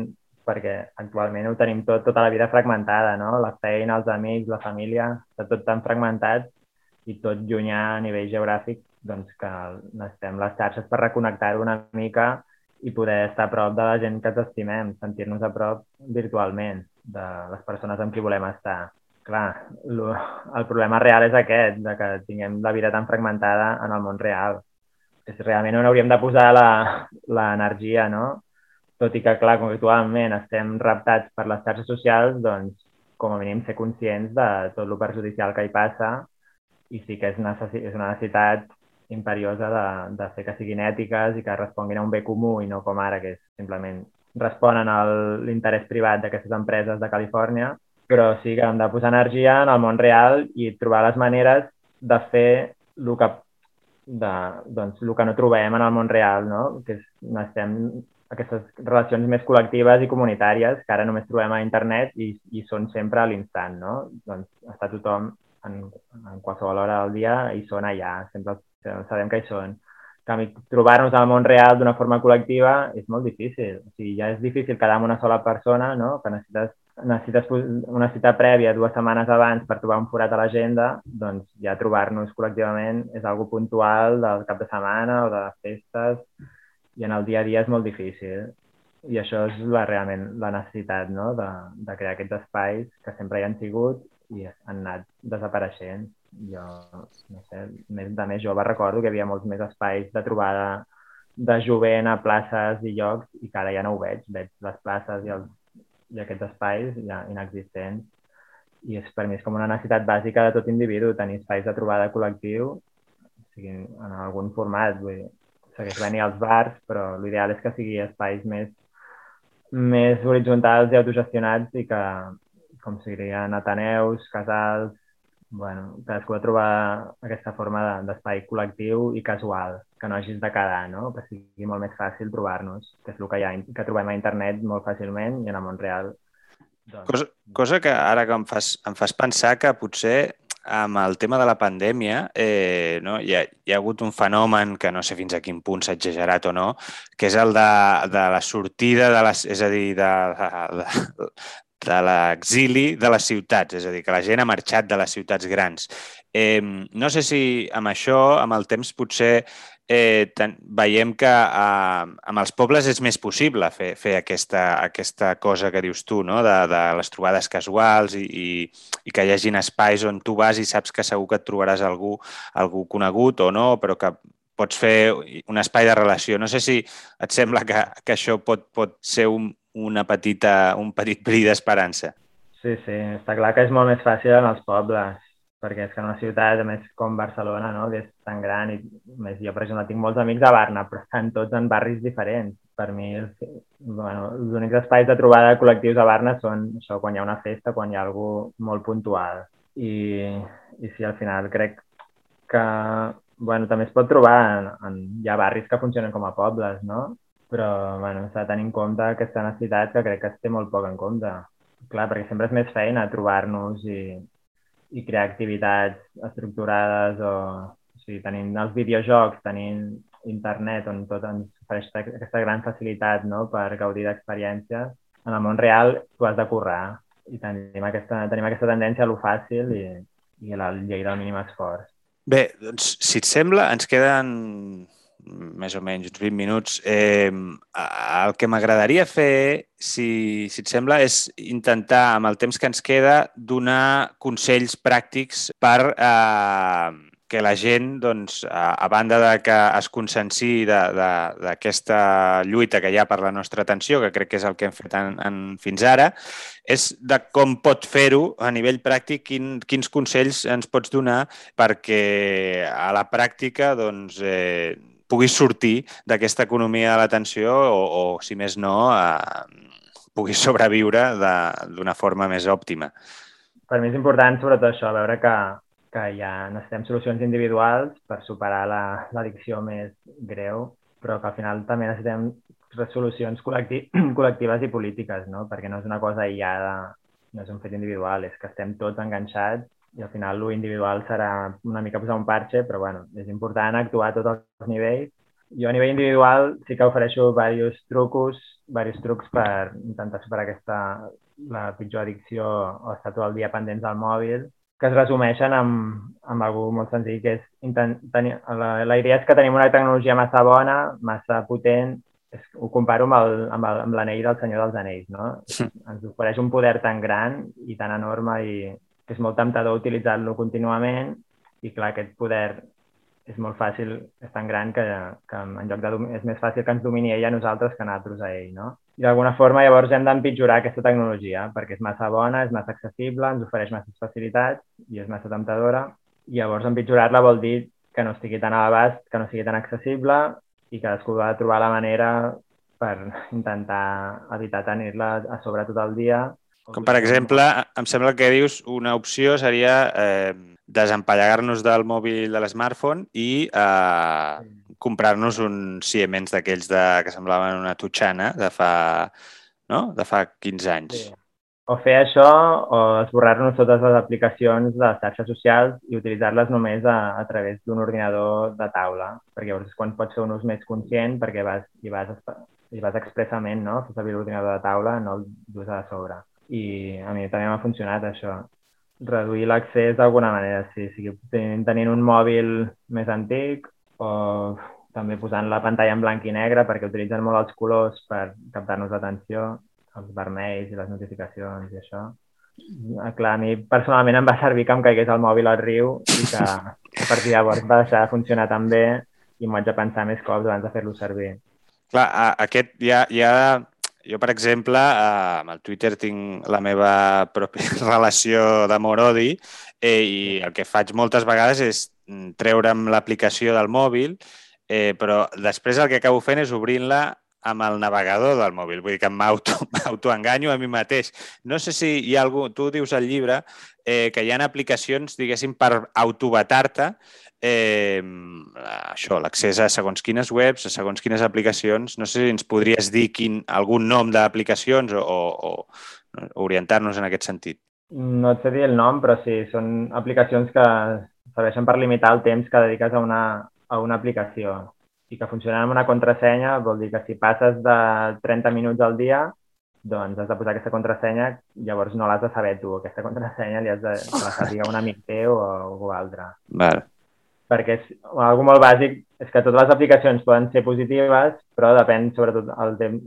perquè actualment ho tenim tot, tota la vida fragmentada, no? La feina, els amics, la família, està tot tan fragmentat i tot llunyà a nivell geogràfic, doncs que necessitem les xarxes per reconnectar-ho una mica i poder estar a prop de la gent que ens estimem, sentir-nos a prop virtualment de les persones amb qui volem estar. Clar, el problema real és aquest, de que tinguem la vida tan fragmentada en el món real. És realment on hauríem de posar l'energia, no? Tot i que, clar, com actualment estem raptats per les xarxes socials, doncs, com a mínim, ser conscients de tot el perjudicial que hi passa i sí que és, necessi és una necessitat imperiosa de, de fer que siguin ètiques i que responguin a un bé comú i no com ara, que és simplement responen a l'interès privat d'aquestes empreses de Califòrnia, però sí que hem de posar energia en el món real i trobar les maneres de fer el que, de, doncs, el que no trobem en el món real, no? que és, necessitem aquestes relacions més col·lectives i comunitàries que ara només trobem a internet i, i són sempre a l'instant, no? Doncs està tothom en, en qualsevol hora del dia i són allà, sempre sabem que hi són. canvi, trobar-nos al món real d'una forma col·lectiva és molt difícil. O sigui, ja és difícil quedar amb una sola persona, no? que necessites, necessites una cita prèvia dues setmanes abans per trobar un forat a l'agenda, doncs ja trobar-nos col·lectivament és algo puntual del cap de setmana o de festes i en el dia a dia és molt difícil. I això és la, realment la necessitat no? de, de crear aquests espais que sempre hi han sigut i han anat desapareixent. Jo, no sé, més de més jove recordo que hi havia molts més espais de trobada de jovent a places i llocs i que ara ja no ho veig. Veig les places i, els, i aquests espais ja inexistents i és, per mi és com una necessitat bàsica de tot individu, tenir espais de trobada col·lectiu, o sigui, en algun format. Vull dir, segueix venir als bars, però l'ideal és que sigui espais més, més horitzontals i autogestionats i que, com serien ateneus, casals, bueno, cadascú ha trobar aquesta forma d'espai col·lectiu i casual, que no hagis de quedar, no? que sigui molt més fàcil trobar-nos, que és el que, hi ha, que trobem a internet molt fàcilment i en el món real.
Doncs... Cosa, cosa que ara que em fas, em fas pensar que potser amb el tema de la pandèmia eh, no? hi, ha, hi ha hagut un fenomen que no sé fins a quin punt s'ha exagerat o no, que és el de, de la sortida, de les, és a dir, de, de, de l'exili de les ciutats, és a dir, que la gent ha marxat de les ciutats grans. Eh, no sé si amb això, amb el temps, potser eh, veiem que eh, amb els pobles és més possible fer, fer aquesta, aquesta cosa que dius tu, no? de, de les trobades casuals i, i, i que hi hagin espais on tu vas i saps que segur que et trobaràs algú, algú conegut o no, però que pots fer un espai de relació. No sé si et sembla que, que això pot, pot ser un, una petita, un petit bri d'esperança.
Sí, sí, està clar que és molt més fàcil en els pobles perquè és que en una ciutat, a més com Barcelona, no? que és tan gran, i més jo, per exemple, tinc molts amics a Barna, però estan tots en barris diferents. Per mi, bueno, els únics espais de trobada col·lectius a Barna són això, quan hi ha una festa, quan hi ha algú molt puntual. I, i sí, al final crec que bueno, també es pot trobar en, en, hi ha barris que funcionen com a pobles, no? Però bueno, s'ha de tenir en compte aquesta necessitat que crec que es té molt poc en compte. Clar, perquè sempre és més feina trobar-nos i, i crear activitats estructurades o, o sigui, tenint els videojocs, tenint internet on tot ens ofereix aquesta gran facilitat no? per gaudir d'experiències, en el món real tu has de currar i tenim aquesta, tenim aquesta tendència a lo fàcil i, i a la llei del mínim esforç.
Bé, doncs, si et sembla, ens queden més o menys uns 20 minuts. Eh, el que m'agradaria fer, si, si et sembla, és intentar, amb el temps que ens queda, donar consells pràctics per eh, que la gent, doncs, a, a banda de que es conscienciï d'aquesta lluita que hi ha per la nostra atenció, que crec que és el que hem fet en, en, fins ara, és de com pot fer-ho a nivell pràctic, quin, quins consells ens pots donar perquè a la pràctica doncs, eh, puguis sortir d'aquesta economia de l'atenció o, o, si més no, eh, puguis sobreviure d'una forma més òptima.
Per mi és important, sobretot això, veure que, que ja necessitem solucions individuals per superar l'addicció més greu, però que al final també necessitem solucions col·lecti [CLEARS THROAT] col·lectives i polítiques, no? perquè no és una cosa aïllada, no és un fet individual, és que estem tots enganxats i al final lo individual serà una mica posar un parche, però bueno, és important actuar a tots els nivells. Jo a nivell individual sí que ofereixo diversos trucos, diversos trucs per intentar superar aquesta, la pitjor addicció o estar tot el dia pendents del mòbil, que es resumeixen amb, amb algú molt senzill, que és intent, tenir, la, la idea és que tenim una tecnologia massa bona, massa potent, és, ho comparo amb l'anell amb, el, amb del Senyor dels Anells, no? Sí. Ens ofereix un poder tan gran i tan enorme i, que és molt temptador utilitzar-lo contínuament i clar, aquest poder és molt fàcil, és tan gran que, que en lloc de és més fàcil que ens domini ell a nosaltres que nosaltres a ell, no? I d'alguna forma llavors hem d'empitjorar aquesta tecnologia perquè és massa bona, és massa accessible, ens ofereix massa facilitats i és massa temptadora. I llavors empitjorar-la vol dir que no estigui tan a l'abast, que no sigui tan accessible i cadascú ha de trobar la manera per intentar evitar tenir-la a sobre tot el dia
com per exemple, em sembla que dius una opció seria eh, desempallegar-nos del mòbil de l'smartphone i eh, comprar-nos uns Siemens d'aquells de, que semblaven una tutxana de fa, no? de fa 15 anys. Sí.
o fer això o esborrar-nos totes les aplicacions de les xarxes socials i utilitzar-les només a, a través d'un ordinador de taula, perquè llavors és quan pots fer un ús més conscient perquè vas, hi, vas, hi vas expressament, no? Fer servir l'ordinador de taula, no el d'ús de sobre. I a mi també m'ha funcionat això. Reduir l'accés d'alguna manera, sí, sigui tenint un mòbil més antic o també posant la pantalla en blanc i negre perquè utilitzen molt els colors per captar-nos l'atenció els vermells i les notificacions i això. Clar, a mi personalment em va servir que em caigués el mòbil al riu i que a partir de llavors va deixar de funcionar tan bé i m'ho haig de pensar més cops abans de fer-lo servir.
Clar, aquest ja, ja jo, per exemple, amb el Twitter tinc la meva pròpia [LAUGHS] relació d'amor-odi eh, i el que faig moltes vegades és treure'm l'aplicació del mòbil, eh, però després el que acabo fent és obrint-la amb el navegador del mòbil. Vull dir que [LAUGHS] m'autoenganyo a mi mateix. No sé si hi ha algú... Tu dius al llibre eh, que hi ha aplicacions, diguéssim, per autobatar-te eh, això, l'accés a segons quines webs, a segons quines aplicacions. No sé si ens podries dir quin, algun nom d'aplicacions o, o, o orientar-nos en aquest sentit.
No et sé dir el nom, però sí, són aplicacions que serveixen per limitar el temps que dediques a una, a una aplicació i que funcionen amb una contrasenya vol dir que si passes de 30 minuts al dia, doncs has de posar aquesta contrasenya, llavors no l'has de saber tu. Aquesta contrasenya li has de la saber un amic teu o algú altre.
Val.
Perquè és, algo molt bàsic és que totes les aplicacions poden ser positives, però depèn sobretot el tem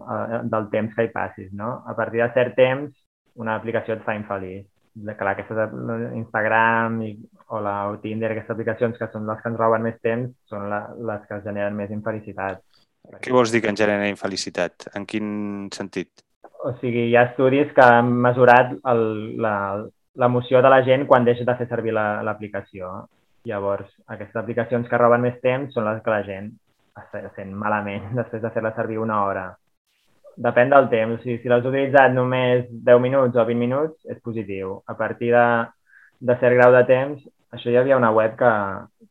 del temps que hi passis. No? A partir de cert temps, una aplicació et fa infeliç clar, aquestes Instagram i, o, la, o Tinder, aquestes aplicacions que són les que ens roben més temps, són la, les que generen més infelicitat.
Què vols dir que en genera infelicitat? En quin sentit?
O sigui, hi ha estudis que han mesurat l'emoció de la gent quan deixa de fer servir l'aplicació. La, Llavors, aquestes aplicacions que roben més temps són les que la gent es sent malament [LAUGHS] després de fer-la servir una hora depèn del temps. O sigui, si l'has utilitzat només 10 minuts o 20 minuts, és positiu. A partir de, de cert grau de temps, això hi havia una web que,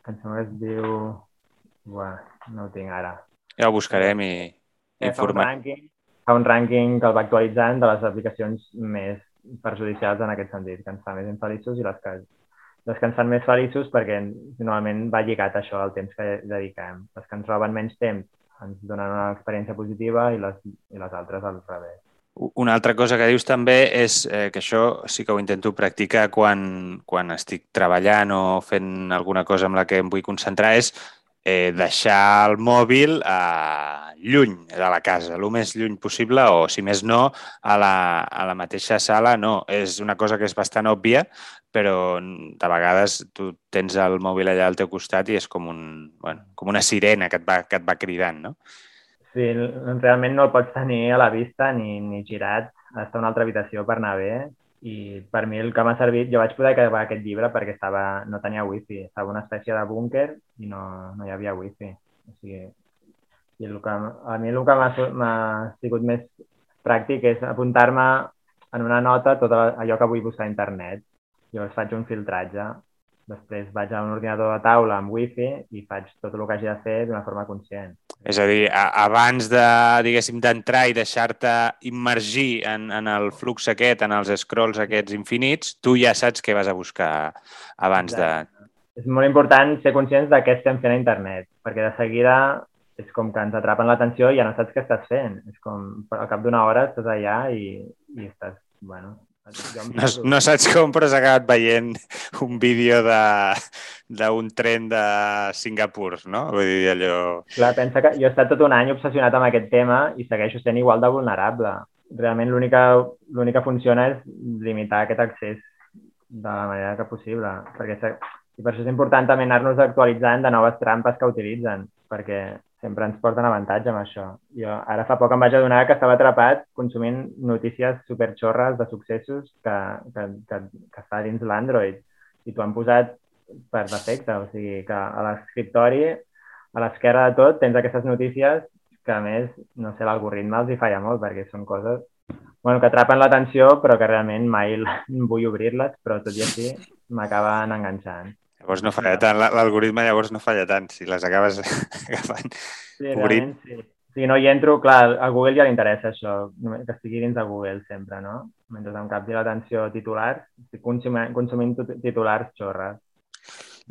que em sembla que es diu... Uah, no ho tinc ara.
Ja ho buscarem i
informem. Fa un rànquing que el va actualitzant de les aplicacions més perjudicials en aquest sentit, que ens fa més infeliços i les que, les que més feliços perquè normalment va lligat això al temps que dediquem. Les que ens roben menys temps ens donen una experiència positiva i les, i les altres al revés.
Una altra cosa que dius també és eh, que això sí que ho intento practicar quan, quan estic treballant o fent alguna cosa amb la que em vull concentrar és eh, deixar el mòbil eh, lluny de la casa, el més lluny possible o, si més no, a la, a la mateixa sala. No, és una cosa que és bastant òbvia, però de vegades tu tens el mòbil allà al teu costat i és com, un, bueno, com una sirena que et, va, que et va cridant, no?
Sí, realment no el pots tenir a la vista ni, ni girat. Has una altra habitació per anar bé i per mi el que m'ha servit, jo vaig poder acabar aquest llibre perquè estava, no tenia wifi, estava una espècie de búnquer i no, no hi havia wifi. O sigui, i el que, a mi el que m'ha sigut més pràctic és apuntar-me en una nota tot allò que vull buscar a internet. Llavors faig un filtratge. Després vaig a un ordinador de taula amb wifi i faig tot el que hagi de fer d'una forma conscient.
És a dir, a, abans de, diguéssim, d'entrar i deixar-te immergir en, en el flux aquest, en els scrolls aquests infinits, tu ja saps què vas a buscar abans Exacte. de...
És molt important ser conscients de què estem fent a internet, perquè de seguida és com que ens atrapen l'atenció i ja no saps què estàs fent. És com, al cap d'una hora estàs allà i, i estàs, bueno,
no, no saps com, però has acabat veient un vídeo d'un tren de Singapur, no? Vull dir, allò...
Clar, pensa que jo he estat tot un any obsessionat amb aquest tema i segueixo sent igual de vulnerable. Realment l'única que funciona és limitar aquest accés de la manera que possible, perquè i per això és important també anar-nos actualitzant de noves trampes que utilitzen, perquè sempre ens porten avantatge amb això. Jo ara fa poc em vaig adonar que estava atrapat consumint notícies superxorres de successos que, que, que, que està dins l'Android i t'ho han posat per defecte. O sigui que a l'escriptori, a l'esquerra de tot, tens aquestes notícies que, a més, no sé, l'algoritme els hi falla molt perquè són coses bueno, que atrapen l'atenció però que realment mai [LAUGHS] vull obrir-les, però tot i així m'acaben enganxant.
Llavors no falla tant, l'algoritme llavors no falla tant si les acabes [LAUGHS] agafant.
Sí, obrint. sí. Si no hi entro, clar, a Google ja li interessa això, que estigui dins de Google sempre, no? mentre em capti l'atenció titulars, estic consumint, consumint titulars xorres.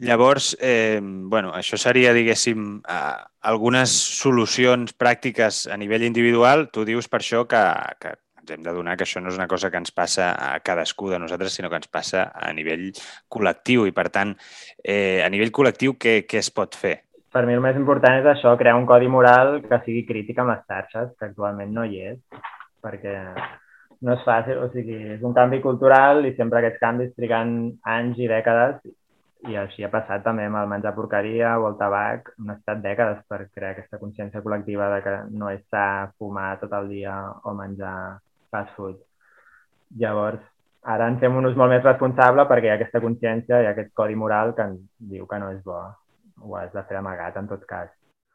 Llavors, eh, bueno, això seria, diguéssim, eh, algunes solucions pràctiques a nivell individual. Tu dius per això que, que ens hem de donar que això no és una cosa que ens passa a cadascú de nosaltres, sinó que ens passa a nivell col·lectiu. I, per tant, eh, a nivell col·lectiu, què, què es pot fer?
Per mi el més important és això, crear un codi moral que sigui crític amb les xarxes, que actualment no hi és, perquè no és fàcil, o sigui, és un canvi cultural i sempre aquests canvis triguen anys i dècades i així ha passat també amb el menjar porqueria o el tabac. Han estat dècades per crear aquesta consciència col·lectiva de que no és sa fumar tot el dia o menjar fast food. Llavors, ara en fem un ús molt més responsable perquè hi ha aquesta consciència i aquest codi moral que ens diu que no és bo. Ho has de fer amagat, en tot cas.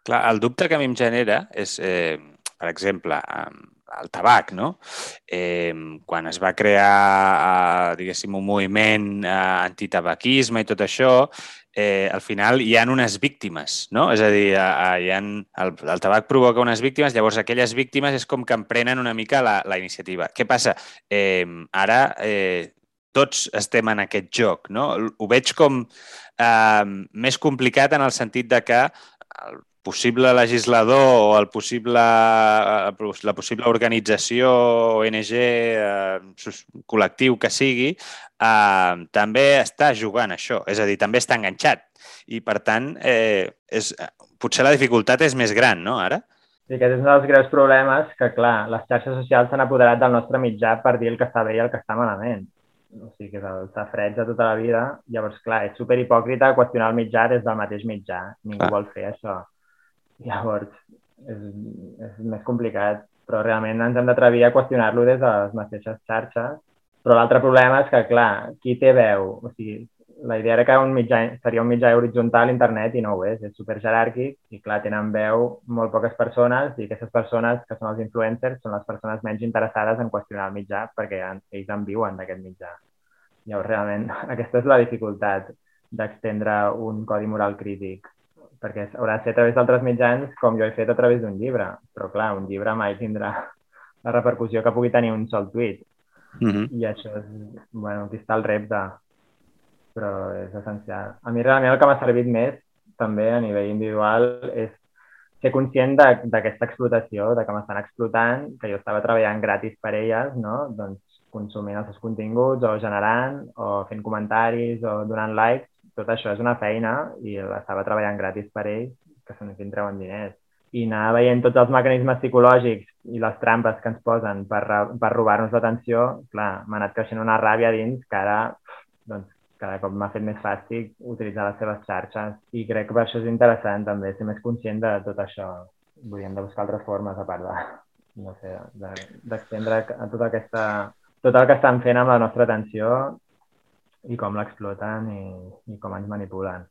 Clar, el dubte que a mi em genera és, eh, per exemple, el tabac, no? Eh, quan es va crear, eh, diguéssim, un moviment eh, antitabaquisme i tot això, eh, al final hi han unes víctimes, no? És a dir, hi han, el, el tabac provoca unes víctimes, llavors aquelles víctimes és com que emprenen una mica la, la iniciativa. Què passa? Eh, ara eh, tots estem en aquest joc, no? Ho veig com eh, més complicat en el sentit de que el possible legislador o el possible, eh, la possible organització, ONG, eh, col·lectiu que sigui, eh, també està jugant això, és a dir, també està enganxat. I, per tant, eh, és, potser la dificultat és més gran, no, ara?
Sí, aquest és un dels greus problemes que, clar, les xarxes socials s'han apoderat del nostre mitjà per dir el que està bé i el que està malament. O sigui, que és el safreig de tota la vida. Llavors, clar, és super hipòcrita qüestionar el mitjà des del mateix mitjà. Ningú ah. vol fer això. Llavors, és, és més complicat, però realment ens hem d'atrevir a qüestionar-lo des de les mateixes xarxes. Però l'altre problema és que, clar, qui té veu? O sigui, la idea era que un mitjà, seria un mitjà horitzontal internet i no ho és, és super jeràrquic i clar, tenen veu molt poques persones i aquestes persones que són els influencers són les persones menys interessades en qüestionar el mitjà perquè ells en viuen d'aquest mitjà. Llavors, realment, [LAUGHS] aquesta és la dificultat d'extendre un codi moral crític perquè haurà de ser a través d'altres mitjans com jo he fet a través d'un llibre. Però clar, un llibre mai tindrà [LAUGHS] la repercussió que pugui tenir un sol tuit. Mm -hmm. I això és, bueno, aquí està el repte, però és essencial. A mi realment el que m'ha servit més, també a nivell individual, és ser conscient d'aquesta explotació, de que m'estan explotant, que jo estava treballant gratis per elles, no? doncs consumint els seus continguts o generant o fent comentaris o donant likes tot això és una feina i l'estava treballant gratis per ells, que se n'hi treuen diners. I anar veient tots els mecanismes psicològics i les trampes que ens posen per, per robar-nos l'atenció, clar, m'ha anat creixent una ràbia dins que ara doncs, cada cop m'ha fet més fàstic utilitzar les seves xarxes i crec que per això és interessant també ser més conscient de tot això. Hem de buscar altres formes a part de, no sé, d'extendre de, tota aquesta, tot el que estan fent amb la nostra atenció i com l'exploten i, i com ens manipulen.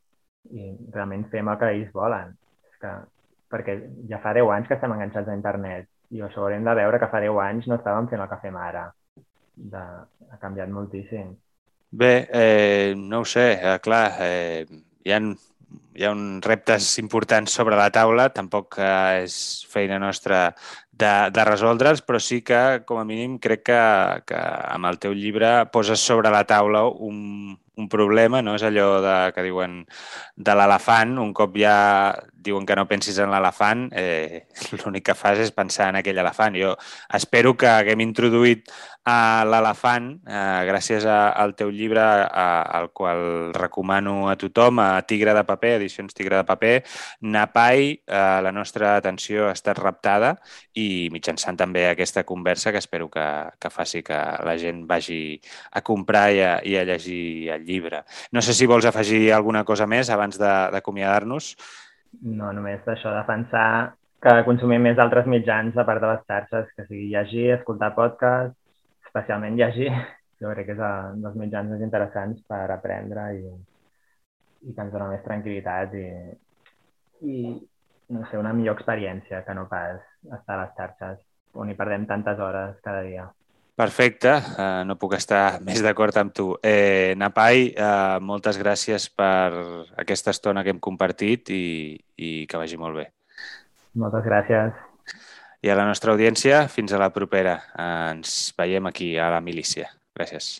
I realment fem el que ells volen. És que, perquè ja fa 10 anys que estem enganxats a internet i això haurem de veure que fa 10 anys no estàvem fent el que fem ara. De, ha canviat moltíssim.
Bé, eh, no ho sé, eh, clar, eh, hi ha hi ha uns reptes importants sobre la taula, tampoc eh, és feina nostra de, de resoldre'ls, però sí que, com a mínim, crec que, que amb el teu llibre poses sobre la taula un, un problema, no? És allò de, que diuen de l'elefant, un cop ja diuen que no pensis en l'elefant, eh, [LAUGHS] l'únic que fas és pensar en aquell elefant. Jo espero que haguem introduït a l'elefant, eh, gràcies a, al teu llibre, a, al qual recomano a tothom, a Tigre de paper, edicions Tigre de paper, Napai, eh, la nostra atenció ha estat raptada i mitjançant també aquesta conversa que espero que, que faci que la gent vagi a comprar i a, i a llegir el llibre. No sé si vols afegir alguna cosa més abans d'acomiadar-nos.
No, només això, defensar que consumim més altres mitjans a part de les xarxes, que sigui llegir, escoltar podcasts, especialment llegir, jo crec que és un dels mitjans més interessants per aprendre i, i que ens dona més tranquil·litat i, i no sé, una millor experiència que no pas estar a les xarxes on hi perdem tantes hores cada dia.
Perfecte, uh, no puc estar [LAUGHS] més d'acord amb tu. Eh, Napai, uh, moltes gràcies per aquesta estona que hem compartit i, i que vagi molt bé.
Moltes gràcies.
I a la nostra audiència, fins a la propera. Ens veiem aquí, a la milícia. Gràcies.